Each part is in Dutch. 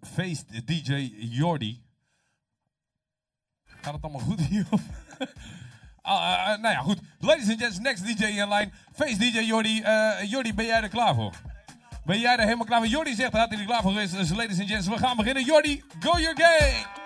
feest DJ Jordi. Gaat het allemaal goed hier? Ah, eh, eh, nou ja, goed. Ladies and gents, next DJ in line. Face DJ Jordi. Eh Jordi, ben jij er klaar voor? Ben jij er helemaal klaar voor? Jordi zegt, had hij er klaar voor geweest. Dus ladies and gents, we gaan beginnen. Jordi, go your game!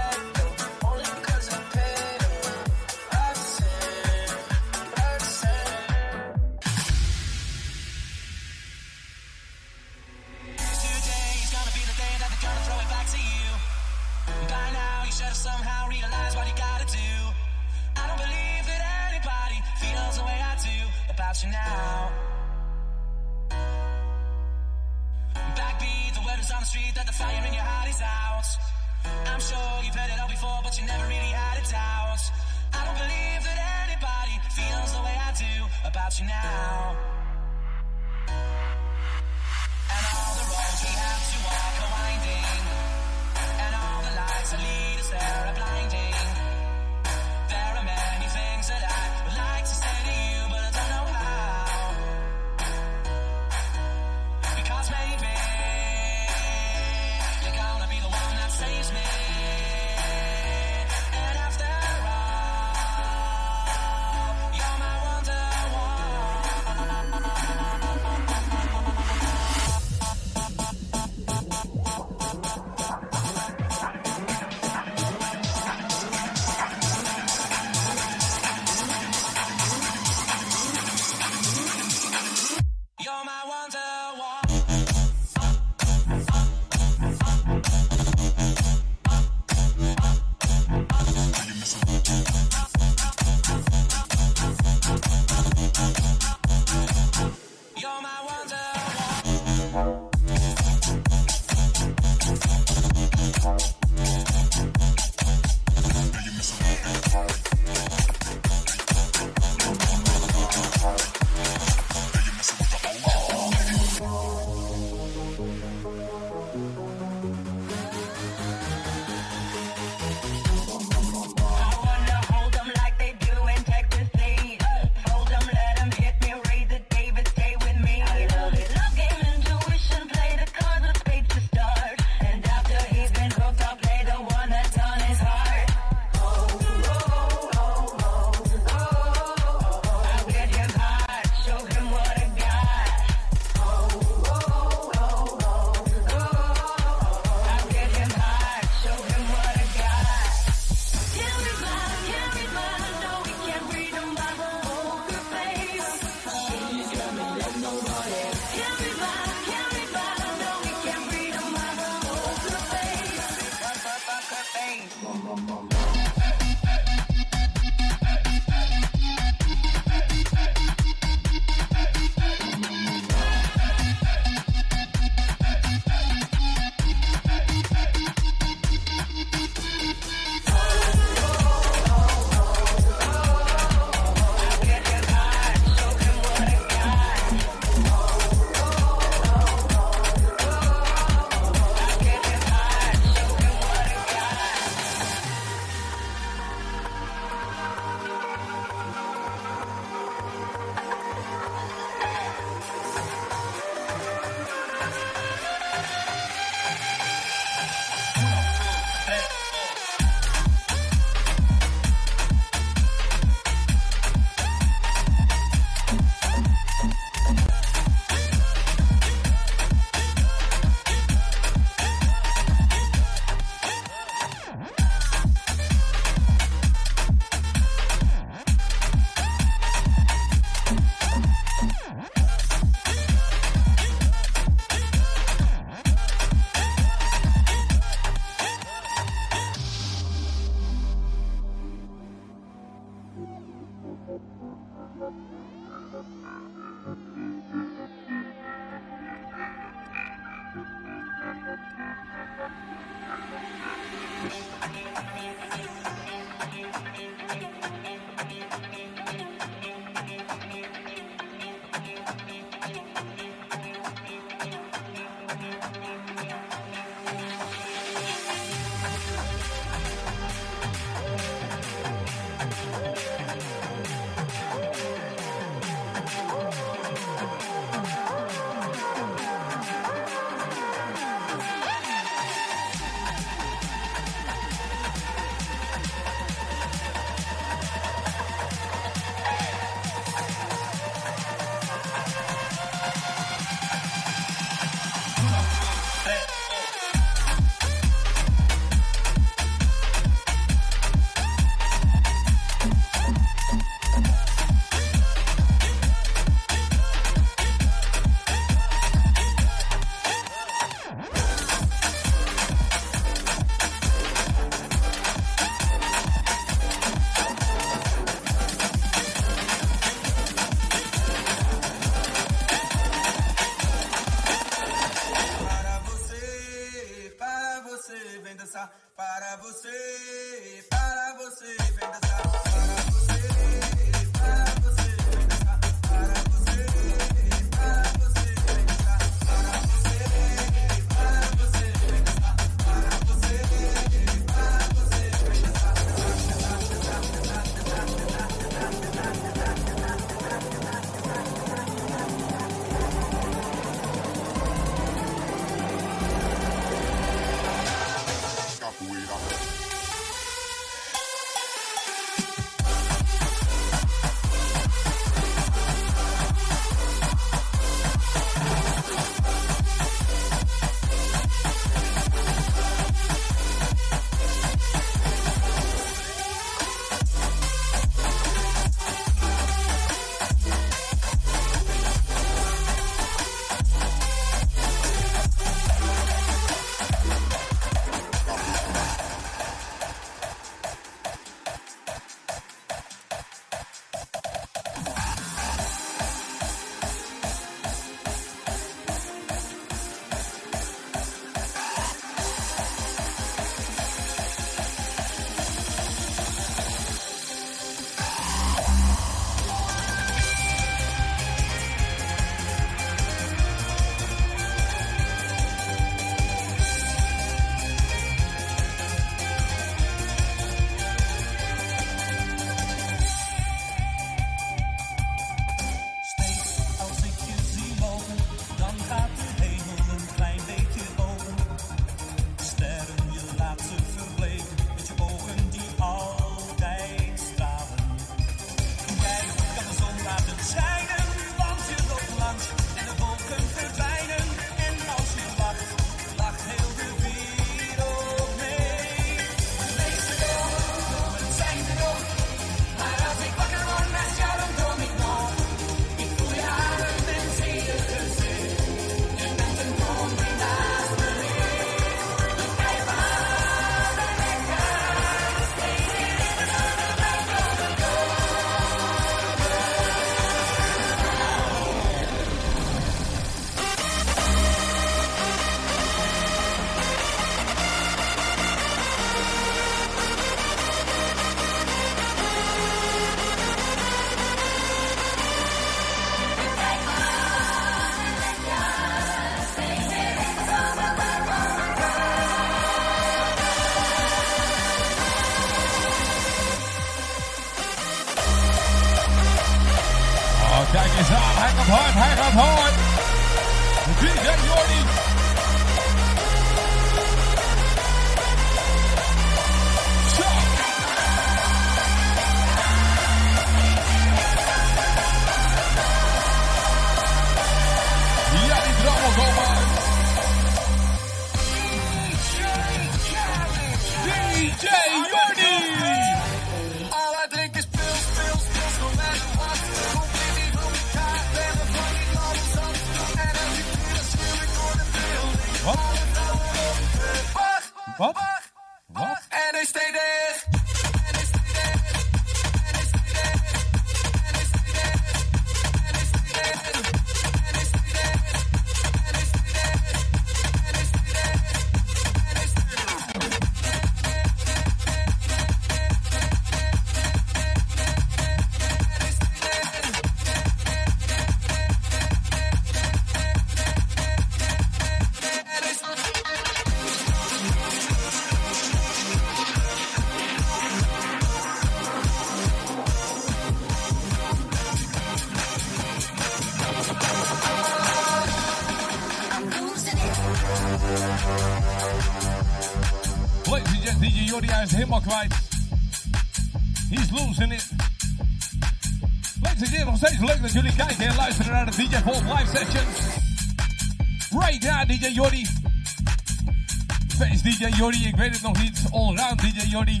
DJ Jordi, ik weet het nog niet. Allround DJ Jordi.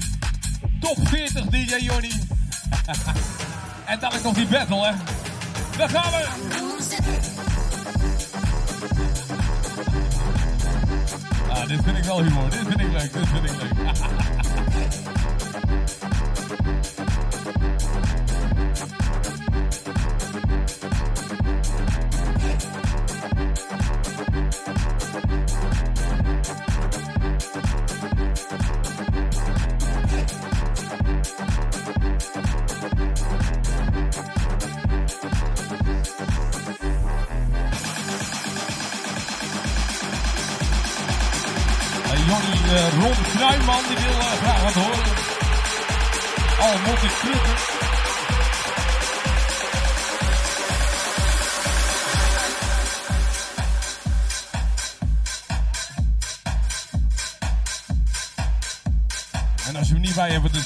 Top 40 DJ Jordi. en dan is nog die battle, hè. Daar gaan we. Ah, dit vind ik wel humor. Dit vind ik leuk. Dit vind ik leuk.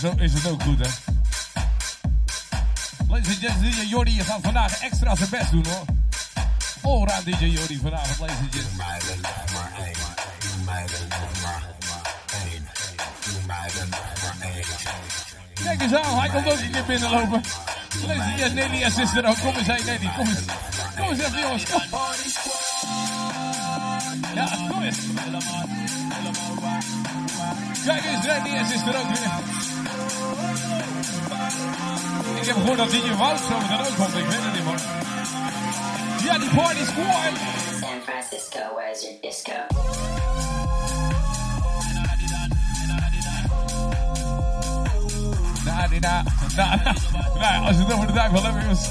is is het ook goed, hè? Ladies and gentlemen, DJ Jordi gaat vandaag extra zijn best doen, hoor. Allround DJ Jordi vanavond, ladies and gentlemen. Kijk eens aan, hij komt ook een keer binnenlopen. Ladies and gentlemen, Nelly en sister ook. Kom eens heen, Nelly. Kom eens. Kom eens even, jongens. Kom. Ja, kom eens. Kijk eens, Nelly en sister ook weer. Ik heb gehoord dat DJ Wout zo meteen ook komt. Ik weet het niet, man. Ja, die party squad. San Francisco, where's your disco? Nou, die na, na, na, nou, als het over de duivel hebt, jongens.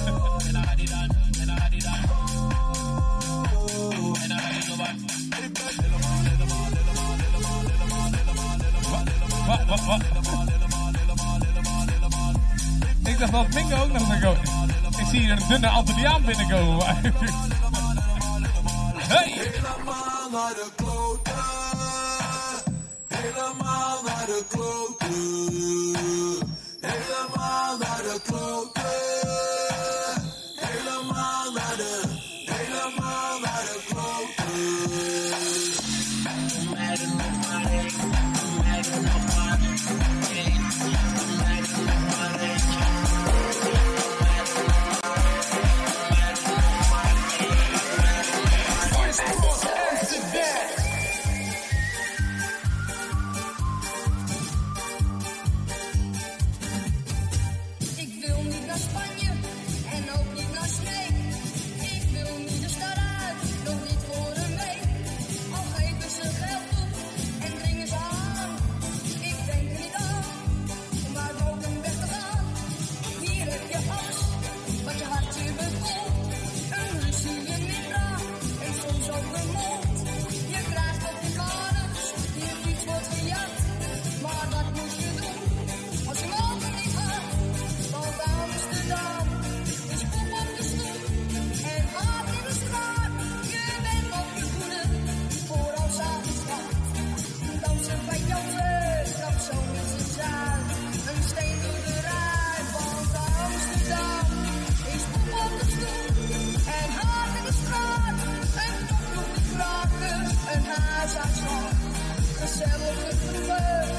Wat, wat, wat? Ik dacht dat Mingo ook nog zou komen. Ik zie hier een dunne Antilliaan binnenkomen. Hey! Helemaal naar de kloten. Helemaal naar de kloten. Helemaal naar de kloten. saddle of the bird.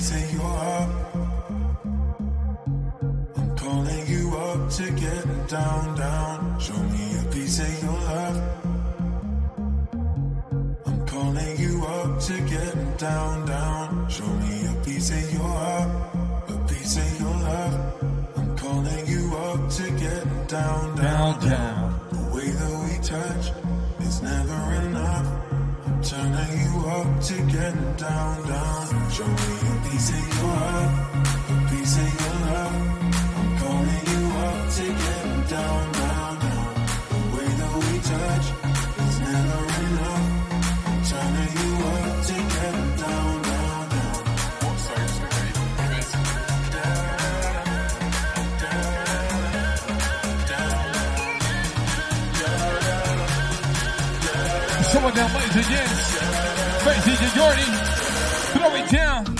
Me a piece of your heart. I'm calling you up to get down, down. Show me a piece of your love. I'm calling you up to get down, down. Show me a piece of your heart, a piece of your love. I'm calling you up to get down, down, down. The way that we touch is never enough. I'm turning you up to get down, down. Show me a piece of your heart, a piece of your love. Jordan, ladies and gents. Ladies and Jordan, throw it down.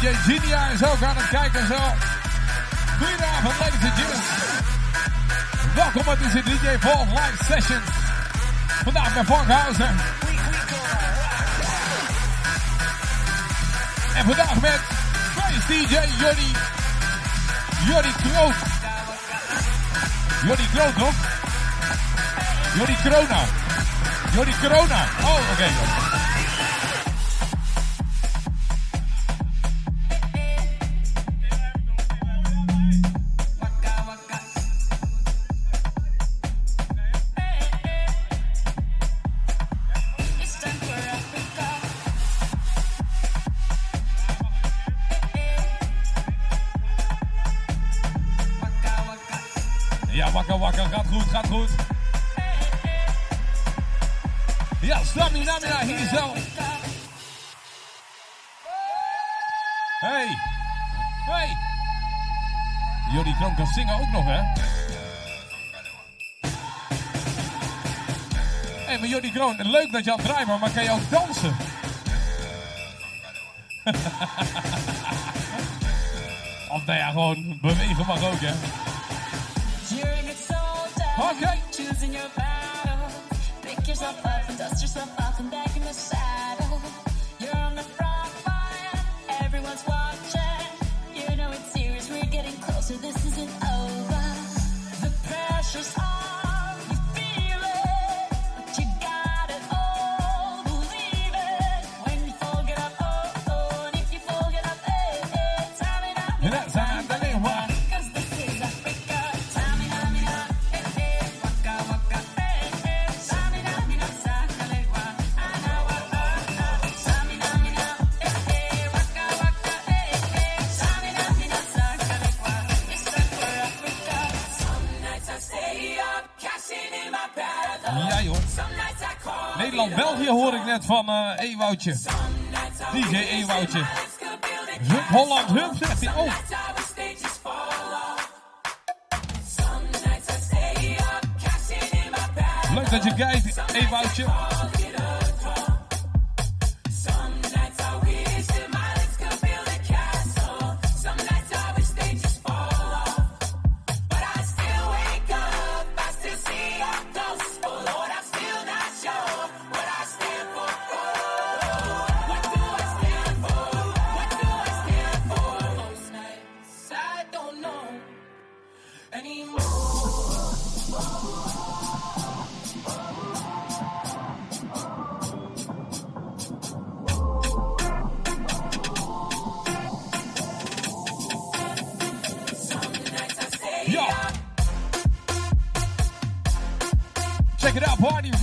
DJ Genia is ook aan het kijken zo. Goedenavond, ladies and gents. Welkom bij deze DJ Vol Live Sessions. Vandaag met Vorkhausen. En vandaag met Face DJ Jordi. Jordi Kroot. Jordi Kroot, toch? Jordi Corona. Jordi Corona. Oh, oké. It's gewoon leuk dat je aan draaien maar kan je ook dansen? of nou ja, gewoon bewegen mag ook, hè? Oké. Okay. Choosing your battle. Pick yourself up and dust yourself off and back in the saddle. van uh, Ewoutje. DJ Ewoutje. Hup Holland, hup zegt hij. Oh.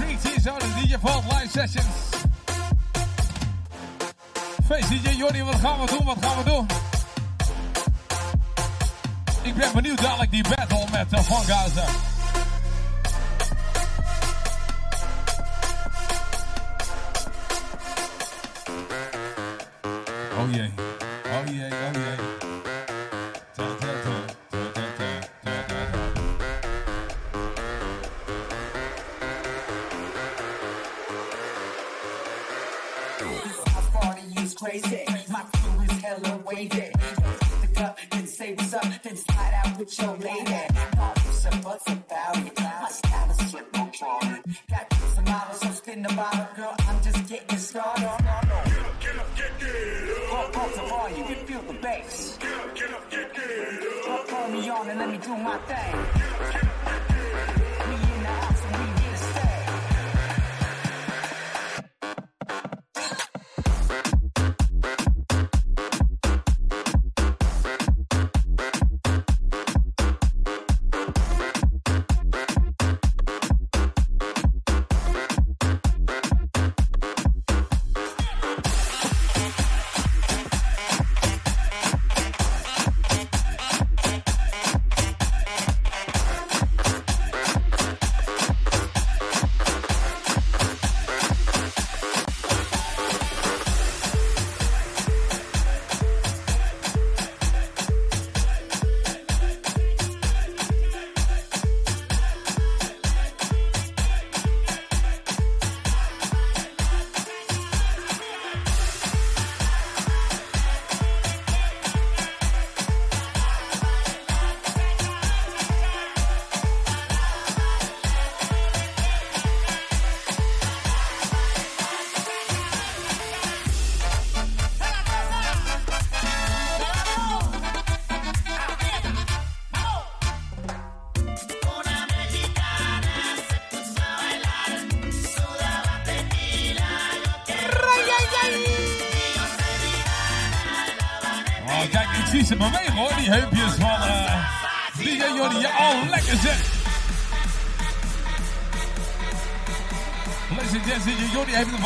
zie hier zo, die DJ Vault Live Sessions. Feest DJ Jordi, wat gaan we doen, wat gaan we doen? Ik ben benieuwd dadelijk die battle met eh, Van Gaza, Oh jee.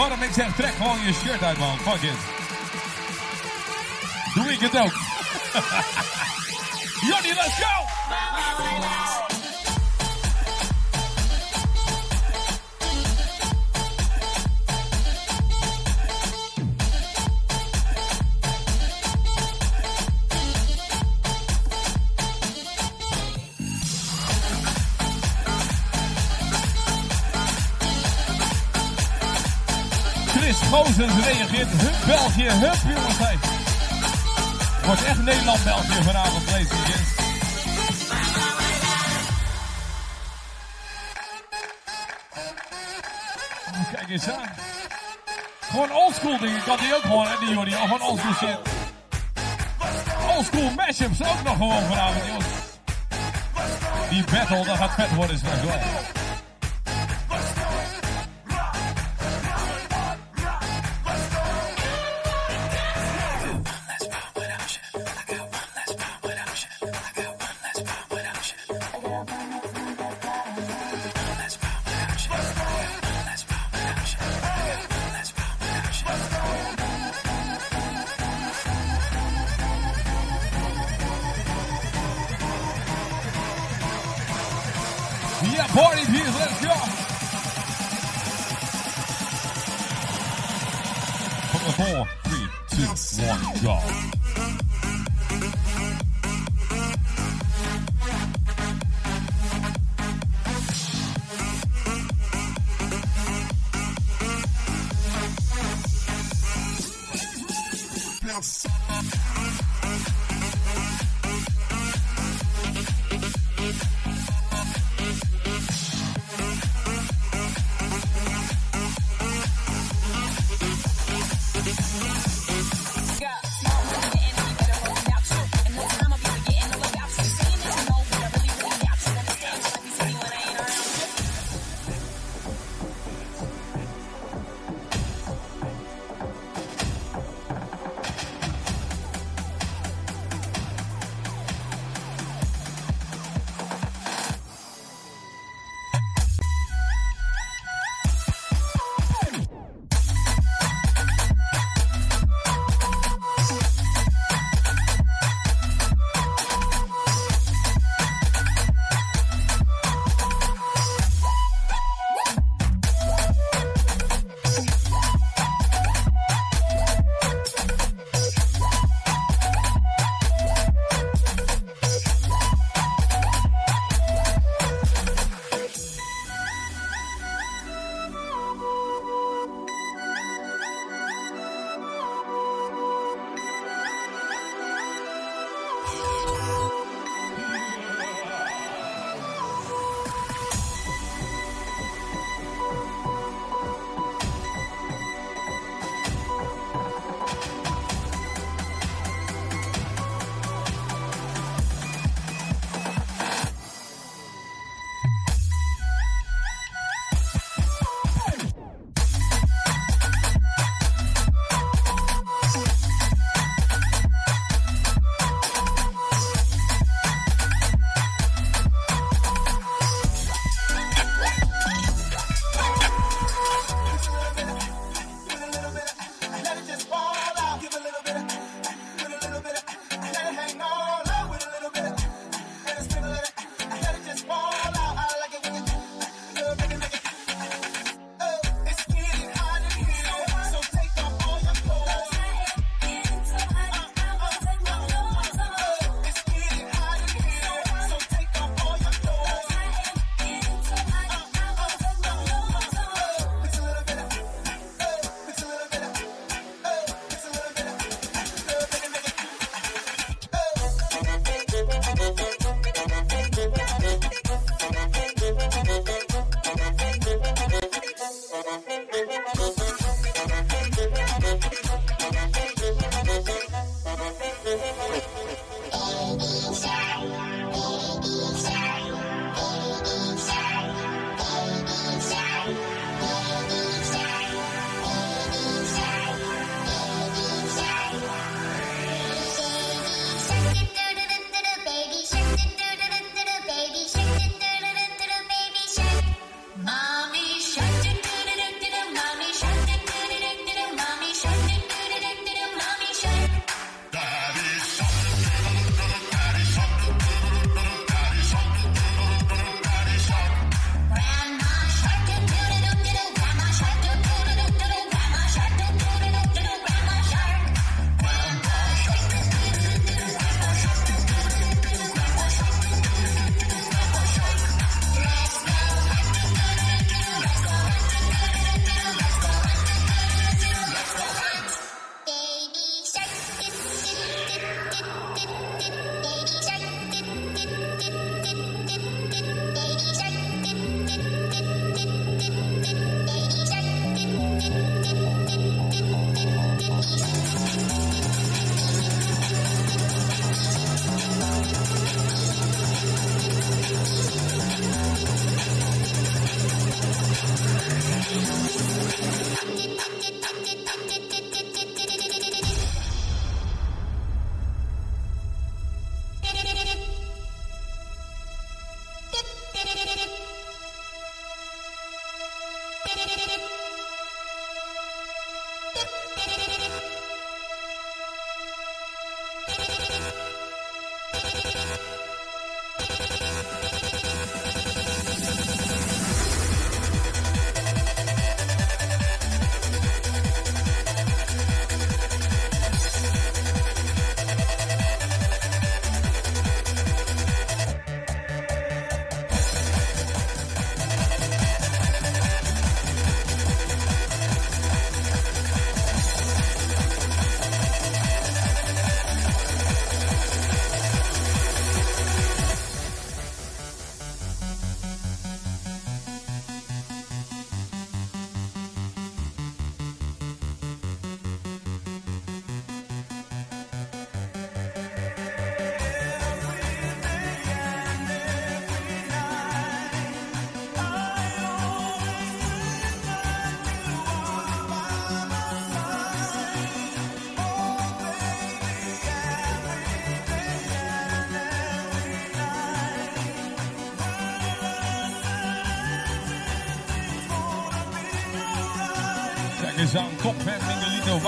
want to make that track on your shirt, I want. Fuck it. Do we get out? Yoni, let's go! Reageert. Hup België, hup jongens. Hey. Wordt echt Nederland-België vanavond, ladies. Oh, kijk eens aan. Gewoon oldschool dingen kan die ook gewoon, hè, die. Al van oldschool shit. Oldschool mashups ook nog gewoon vanavond, jongens. Die battle, dat gaat vet worden straks wel. Party peeps, let's go. zang, kopvent en de Lito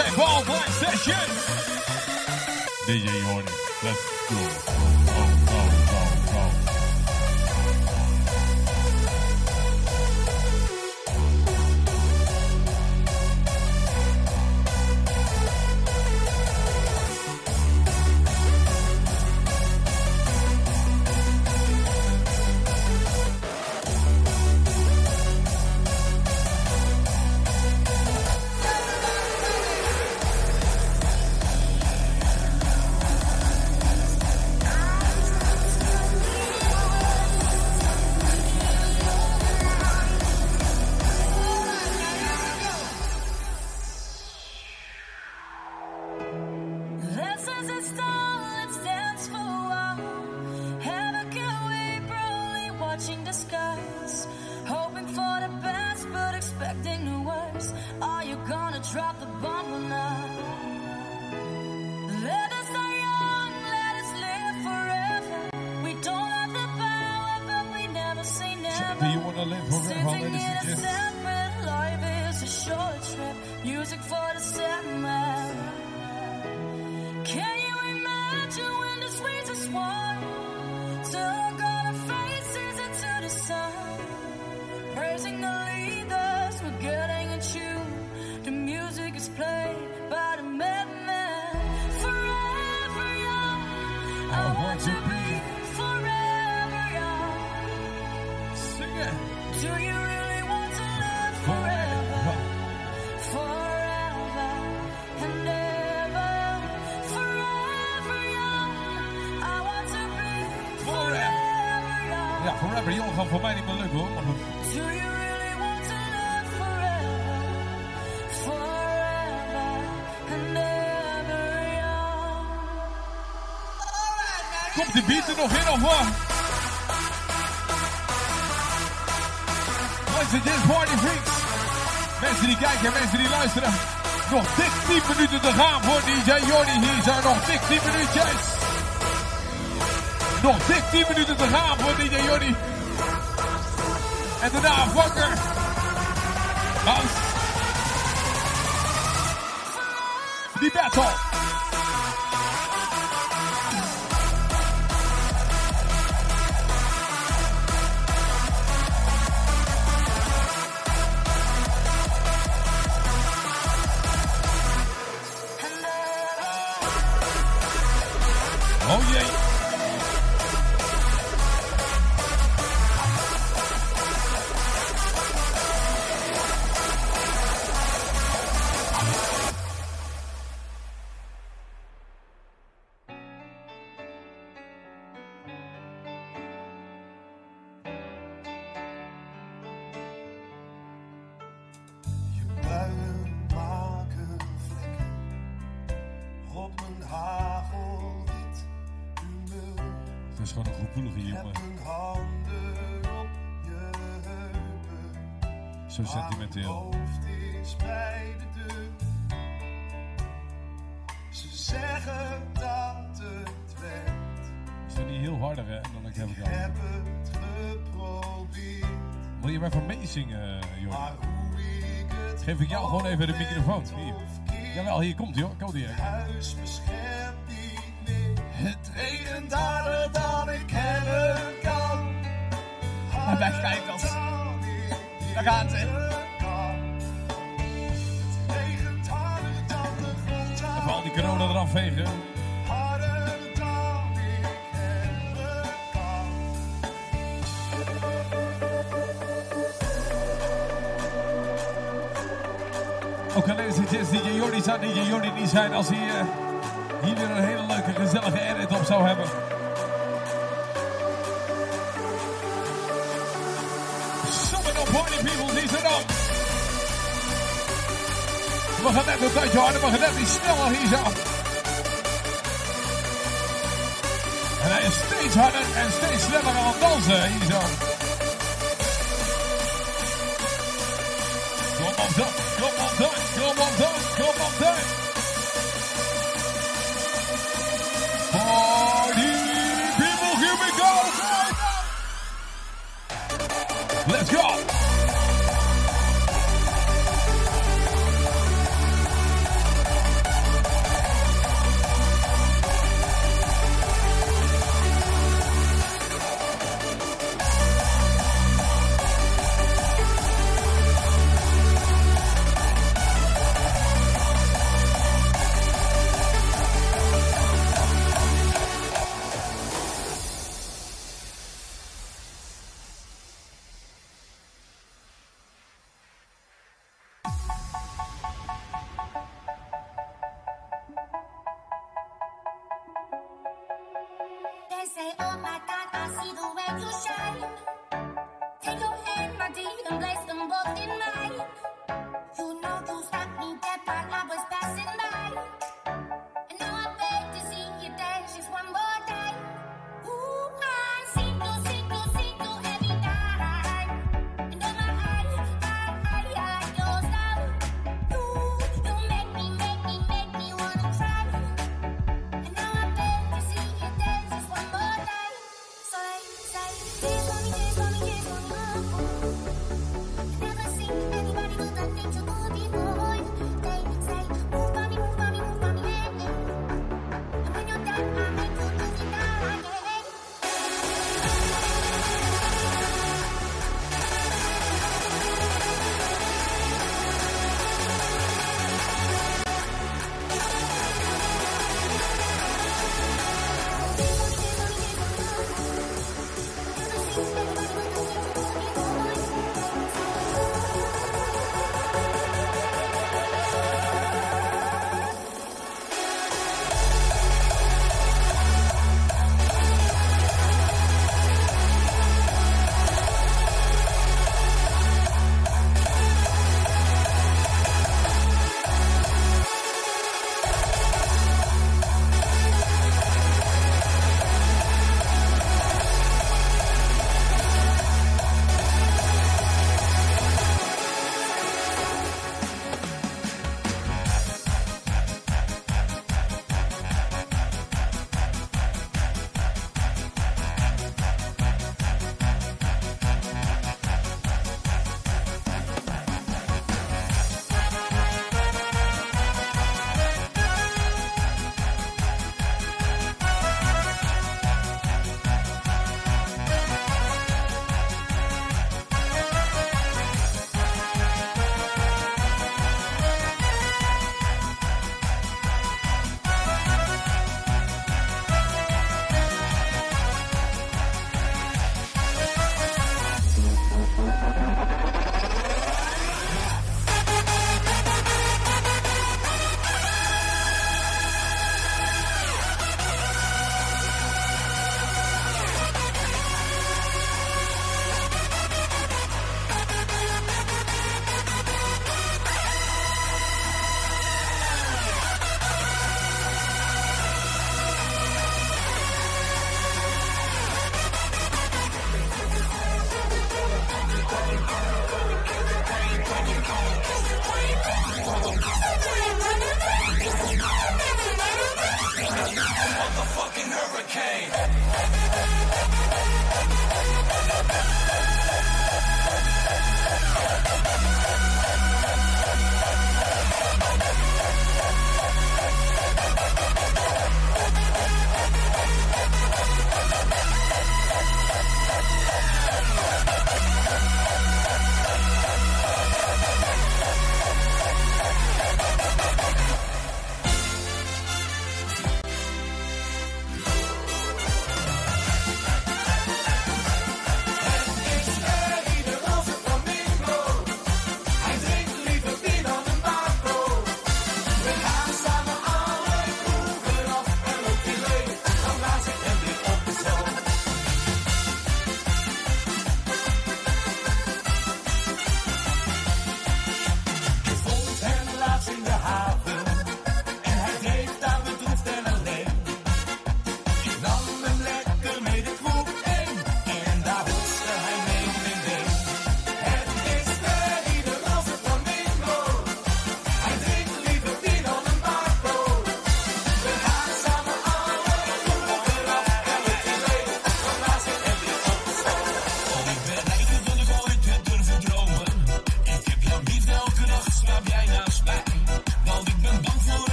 DJ Paul Black Session. DJ hebben. Jongen voor mij niet meer lukken hoor. Maar. Komt die beat er nog in of wat? Mensen, dit is Mensen die kijken mensen die luisteren. Nog dik 10 minuten te gaan voor DJ Jordi. Hier zijn nog dik 10 minuutjes. Nog dik 10 minuten te gaan voor DJ Jordi. and the now Walker. The battle. Zeggen dat het werkt. Is dat niet heel harder, hè? Dan ik heb ik al. Heb het geprobeerd. Wil je mij van meezingen, Jordi? Maar hoe ik het Geef ik jou gewoon even de microfoon. Hier. Jawel, hier komt hij hoor. Komt hij. Huis beschermt niet meer. Het regent harder dan ik hebben kan. Blijft kijken als... Daar gaat ze. Corona eraf vegen. Ook is het is DJ Jordi zou DJ Jordi niet zijn als hij eh, hier weer een hele leuke gezellige edit op zou hebben. Summon up party people, die zijn op. We gaan net een tandje harder, we gaan net iets sneller hier zo. En hij is steeds harder en steeds sneller aan het dansen hier zo. Kom op dan, kom op dan, kom op dan, kom op dan.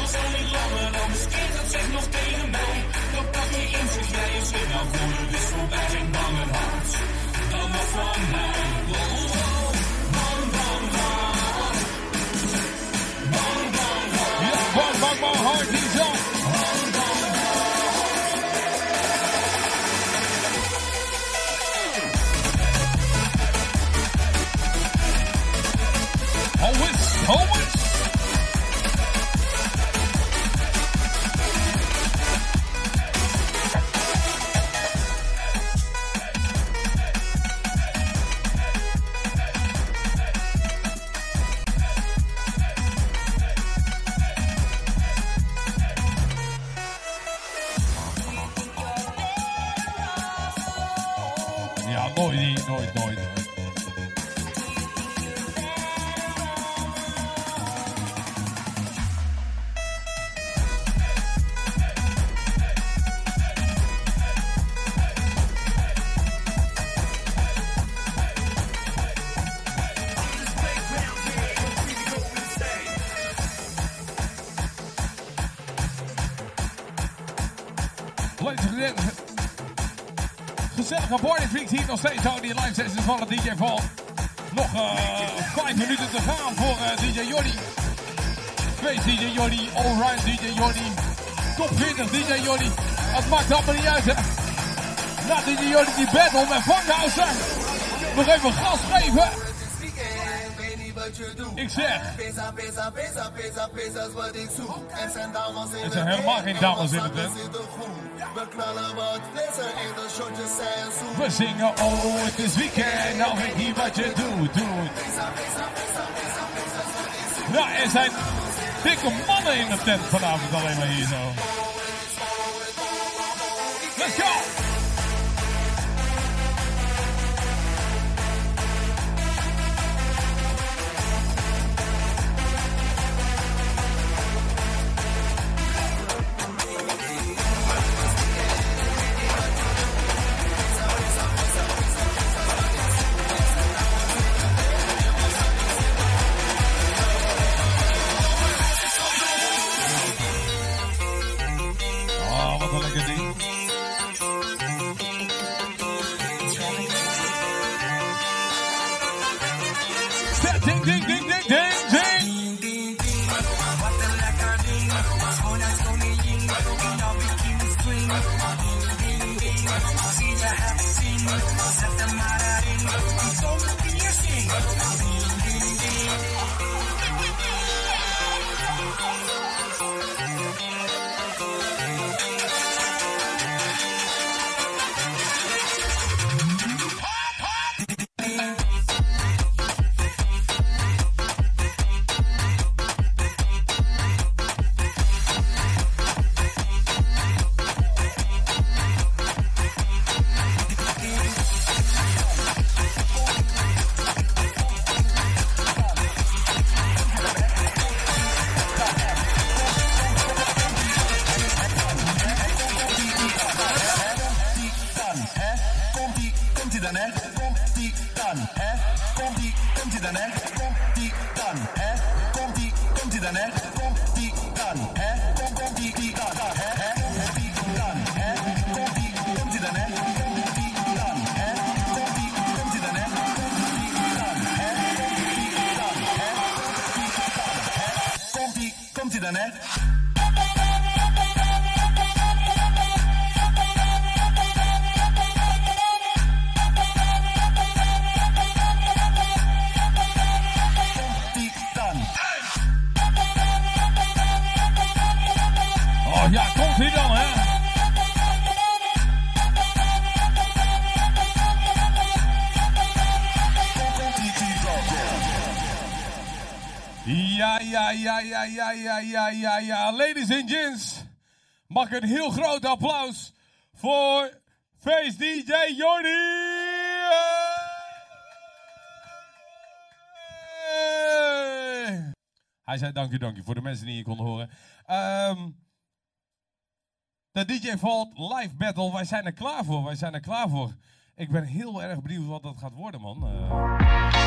Ik zijn niet langer dan dat zegt nog tegen mij. Dan dat je in zich, jij is weer nou de voorbij geen bange hart. Dan nog van mij. Van de DJ Val. Nog eh, vijf minuten te gaan voor eh, DJ Jordi. Face DJ Jordi, Allround DJ Jordi, Top 40 DJ Jordi. Het maakt allemaal niet uit hè. Na DJ Jordi die battle met Funkhauser. Nog even gas geven. Ik zeg, is wat ik zoek. Er zijn dames in Het zijn helemaal geen dames in de tent. We knallen wat flessen in de shotjes zijn zoet. we zingen oh het is weekend. Nou weet niet wat je doet, doet. Ja, er zijn dikke mannen in de tent vanavond alleen maar hier zo. dan, hè? Komt die dan, hè? Komt die, komt die dan, hè? Komt die dan, hè? Komt die, komt die dan, hè? Ja, ja, ja. Ladies and gents, mag een heel groot applaus voor Face DJ Jordi. Hij zei dank u, dank u voor de mensen die je konden horen. Ehm, de DJ Vault live battle. Wij zijn er klaar voor. Wij zijn er klaar voor. Ik ben heel erg benieuwd wat dat gaat worden, man. Eh,